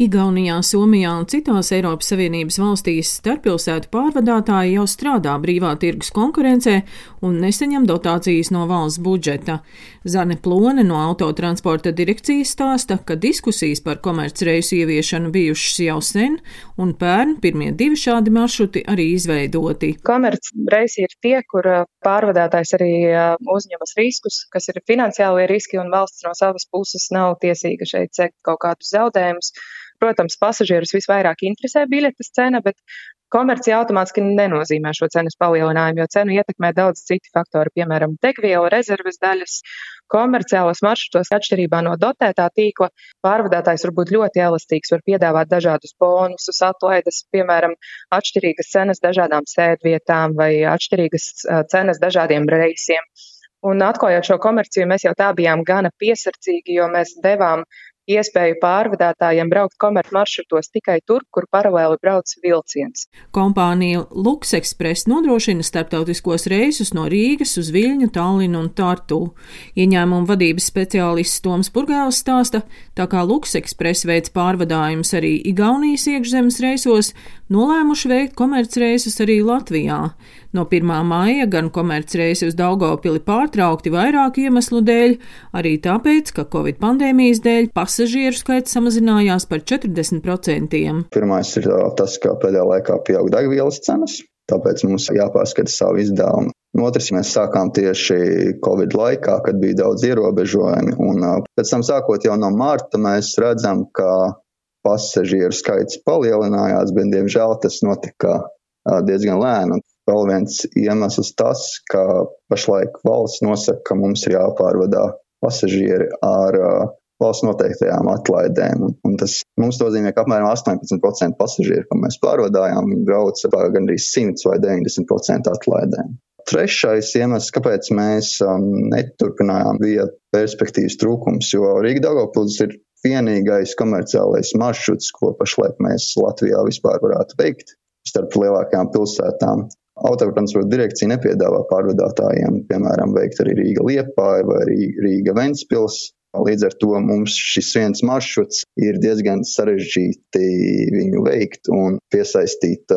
Igaunijā, Somijā un citās Eiropas Savienības valstīs starppilsētu pārvadātāji jau strādā brīvā tirgus konkurencē un neseņem dotācijas no valsts budžeta. Zane Plone no autotransporta direkcijas stāsta, ka diskusijas par komercreisu ieviešanu bijušas jau sen, un pērn pirmie divi šādi maršruti arī izveidoti. Komercreisi ir tie, kur pārvadātājs arī uzņemas riskus, kas ir finansiālie riski, un valsts no savas puses nav tiesīga šeit sekt kaut kādus zaudējumus. Protams, pasažierus visvairāk interesē biļetes cena, bet komercija automātiski nenozīmē šo cenas palielinājumu, jo cenu ietekmē daudz citi faktori, piemēram, degviela, rezerves daļas. Komerciālos maršrutos, atšķirībā no dotētā tīkla, pārvadātājs var būt ļoti elastīgs, var piedāvāt dažādus bonusus, atlaides, piemēram, atšķirīgas cenas dažādām sēdvietām vai atšķirīgas cenas dažādiem reisiem. Un atklājot šo komerciju, mēs jau tā bijām gana piesardzīgi, jo mēs devām iespēju pārvadātājiem braukt komercmaršrutos tikai tur, kur paralēli brauc vilciens. Kompānija Luksekspres nodrošina starptautiskos reisus no Rīgas uz Viļņu, Tallinu un Tartu. Ieņēmuma vadības speciālists Toms Purgēls stāsta, tā kā Luksekspres veids pārvadājumus arī Igaunijas iekšzemes reisos, nolēmuši veikt komercreisus arī Latvijā. No 1. māja gan komercreisi uz Daugavpili pārtraukti vairāku iemeslu dēļ, arī tāpēc, ka Covid pandēmijas dēļ pasažieru skaits samazinājās par 40%. Pirmais ir tas, ka pēdējā laikā pieaug degvielas cenas, tāpēc mums jāpārskata savu izdevumu. Otrs, mēs sākām tieši Covid laikā, kad bija daudz ierobežojumi, un pēc tam sākot jau no marta mēs redzam, ka pasažieru skaits palielinājās, bet diemžēl tas notika diezgan lēni. Vēl viens iemesls tas, ka pašlaik valsts nosaka, ka mums ir jāpārvadā pasažieri ar uh, valsts noteiktajām atlaidēm. Un, un tas mums nozīmē, ka apmēram 18% pasažieru, ko mēs pārvadājām, brauc ar gandrīz 100 vai 90% atlaidēm. Trešais iemesls, kāpēc mēs um, neturpinājām, bija perspektīvas trūkums, jo Rīga Daugavpils ir vienīgais komerciālais maršruts, ko pašlaik mēs Latvijā vispār varētu veikt starp lielākajām pilsētām. Autotransporta direkcija nepiedāvā pārvadātājiem, piemēram, veikt arī Rīga Liepāja vai Rīga Ventspils. Līdz ar to mums šis viens maršruts ir diezgan sarežģīti viņu veikt un piesaistīt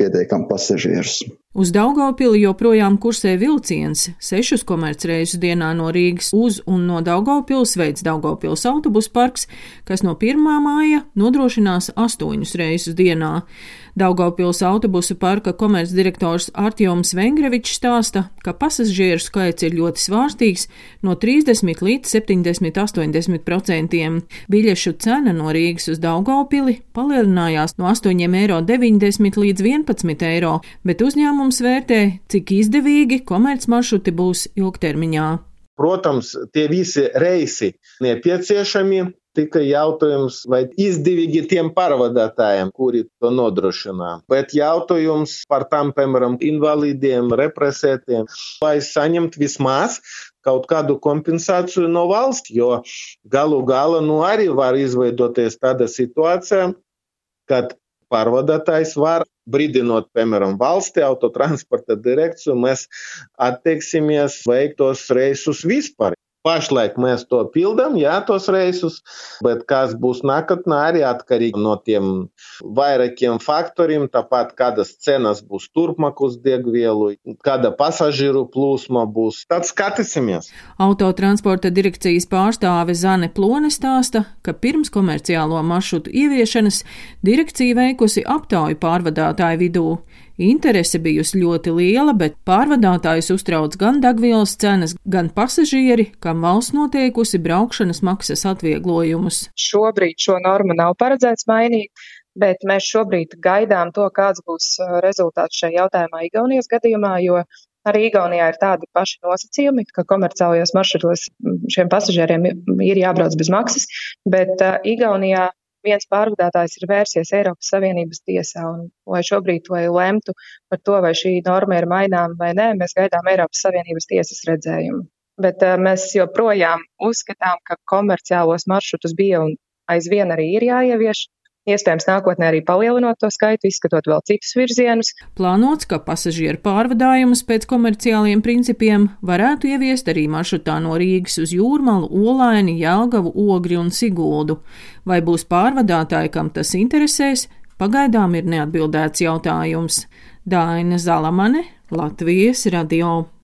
pietiekami pasažierus. Uz Daugavpili joprojām kursē vilciens. Sešus komercreisus dienā no Rīgas uz un no Daugavpils veids Daugavpils autobus parks, kas no 1. māja nodrošinās astoņus reisus dienā. Daugavpils autobusu parka komercdirektors Artjoms Vengrevičs stāsta, ka pasažieru skaits ir ļoti svārstīgs - no 30 līdz 70-80 procentiem. Biļešu cena no Rīgas uz Daugavpili palielinājās no 8,90 eiro līdz 11 eiro, bet uzņēmums vērtē, cik izdevīgi komercmaršruti būs ilgtermiņā. Protams, tie visi reisi nepieciešami, tikai jautājums, vai izdevīgi tiem pārvadātājiem, kuri to nodrošina. Bet jautājums par tām, piemēram, invalīdiem, represētiem, lai saņemt vismaz kaut kādu kompensāciju no valsts, jo galu galā nu, arī var izveidoties tāda situācija, kad pārvadātājs var brīdinot, piemēram, valsti autotransporta direkciju, mēs attieksimies veikt tos reisus vispār. Pašlaik mēs to pildām, jā, tos reisus, bet kas būs nākotnē, arī atkarīgi no tiem vairākiem faktoriem. Tāpat kādas cenas būs turpmāk uz degvielu, kāda pasažieru plūsma būs. Tad skatīsimies. Autotransporta direkcijas pārstāve Zane Plone stāsta, ka pirms komerciālo maršrutu ieviešanas direkcija veikusi aptauju pārvadātāju vidū. Interese bijusi ļoti liela, bet pārvadātājus uztrauc gan degvielas cenas, gan pasažieri, kam valsts noteikusi braukšanas maksas atvieglojumus. Šobrīd šo normu nav paredzēts mainīt. Bet mēs šobrīd gaidām to, kāds būs uh, rezultāts šajā jautājumā Igaunijas gadījumā, jo Arī Igaunijā ir tādi paši nosacījumi, ka komerciālajos maršrutos šiem pasažieriem ir jābrauc bez maksas, bet uh, Igaunijā viens pārvadātājs ir vērsies Eiropas Savienības tiesā, un lai šobrīd, lai lemtu par to, vai šī norma ir mainām vai nē, mēs gaidām Eiropas Savienības tiesas redzējumu. Bet uh, mēs joprojām uzskatām, ka komerciālos maršrutus bija un aizvien arī ir jāievieš, iespējams nākotnē arī palielinot to skaitu, izskatot vēl citus virzienus. Plānots, ka pasažieru pārvadājumus pēc komerciāliem principiem varētu ieviest arī maršrutā no Rīgas uz Jūrmalu, Olaini, Jelgavu, Ogri un Siguldu. Vai būs pārvadātāji, kam tas interesēs, pagaidām ir neatbildēts jautājums. Daina Zalamane, Latvijas radio.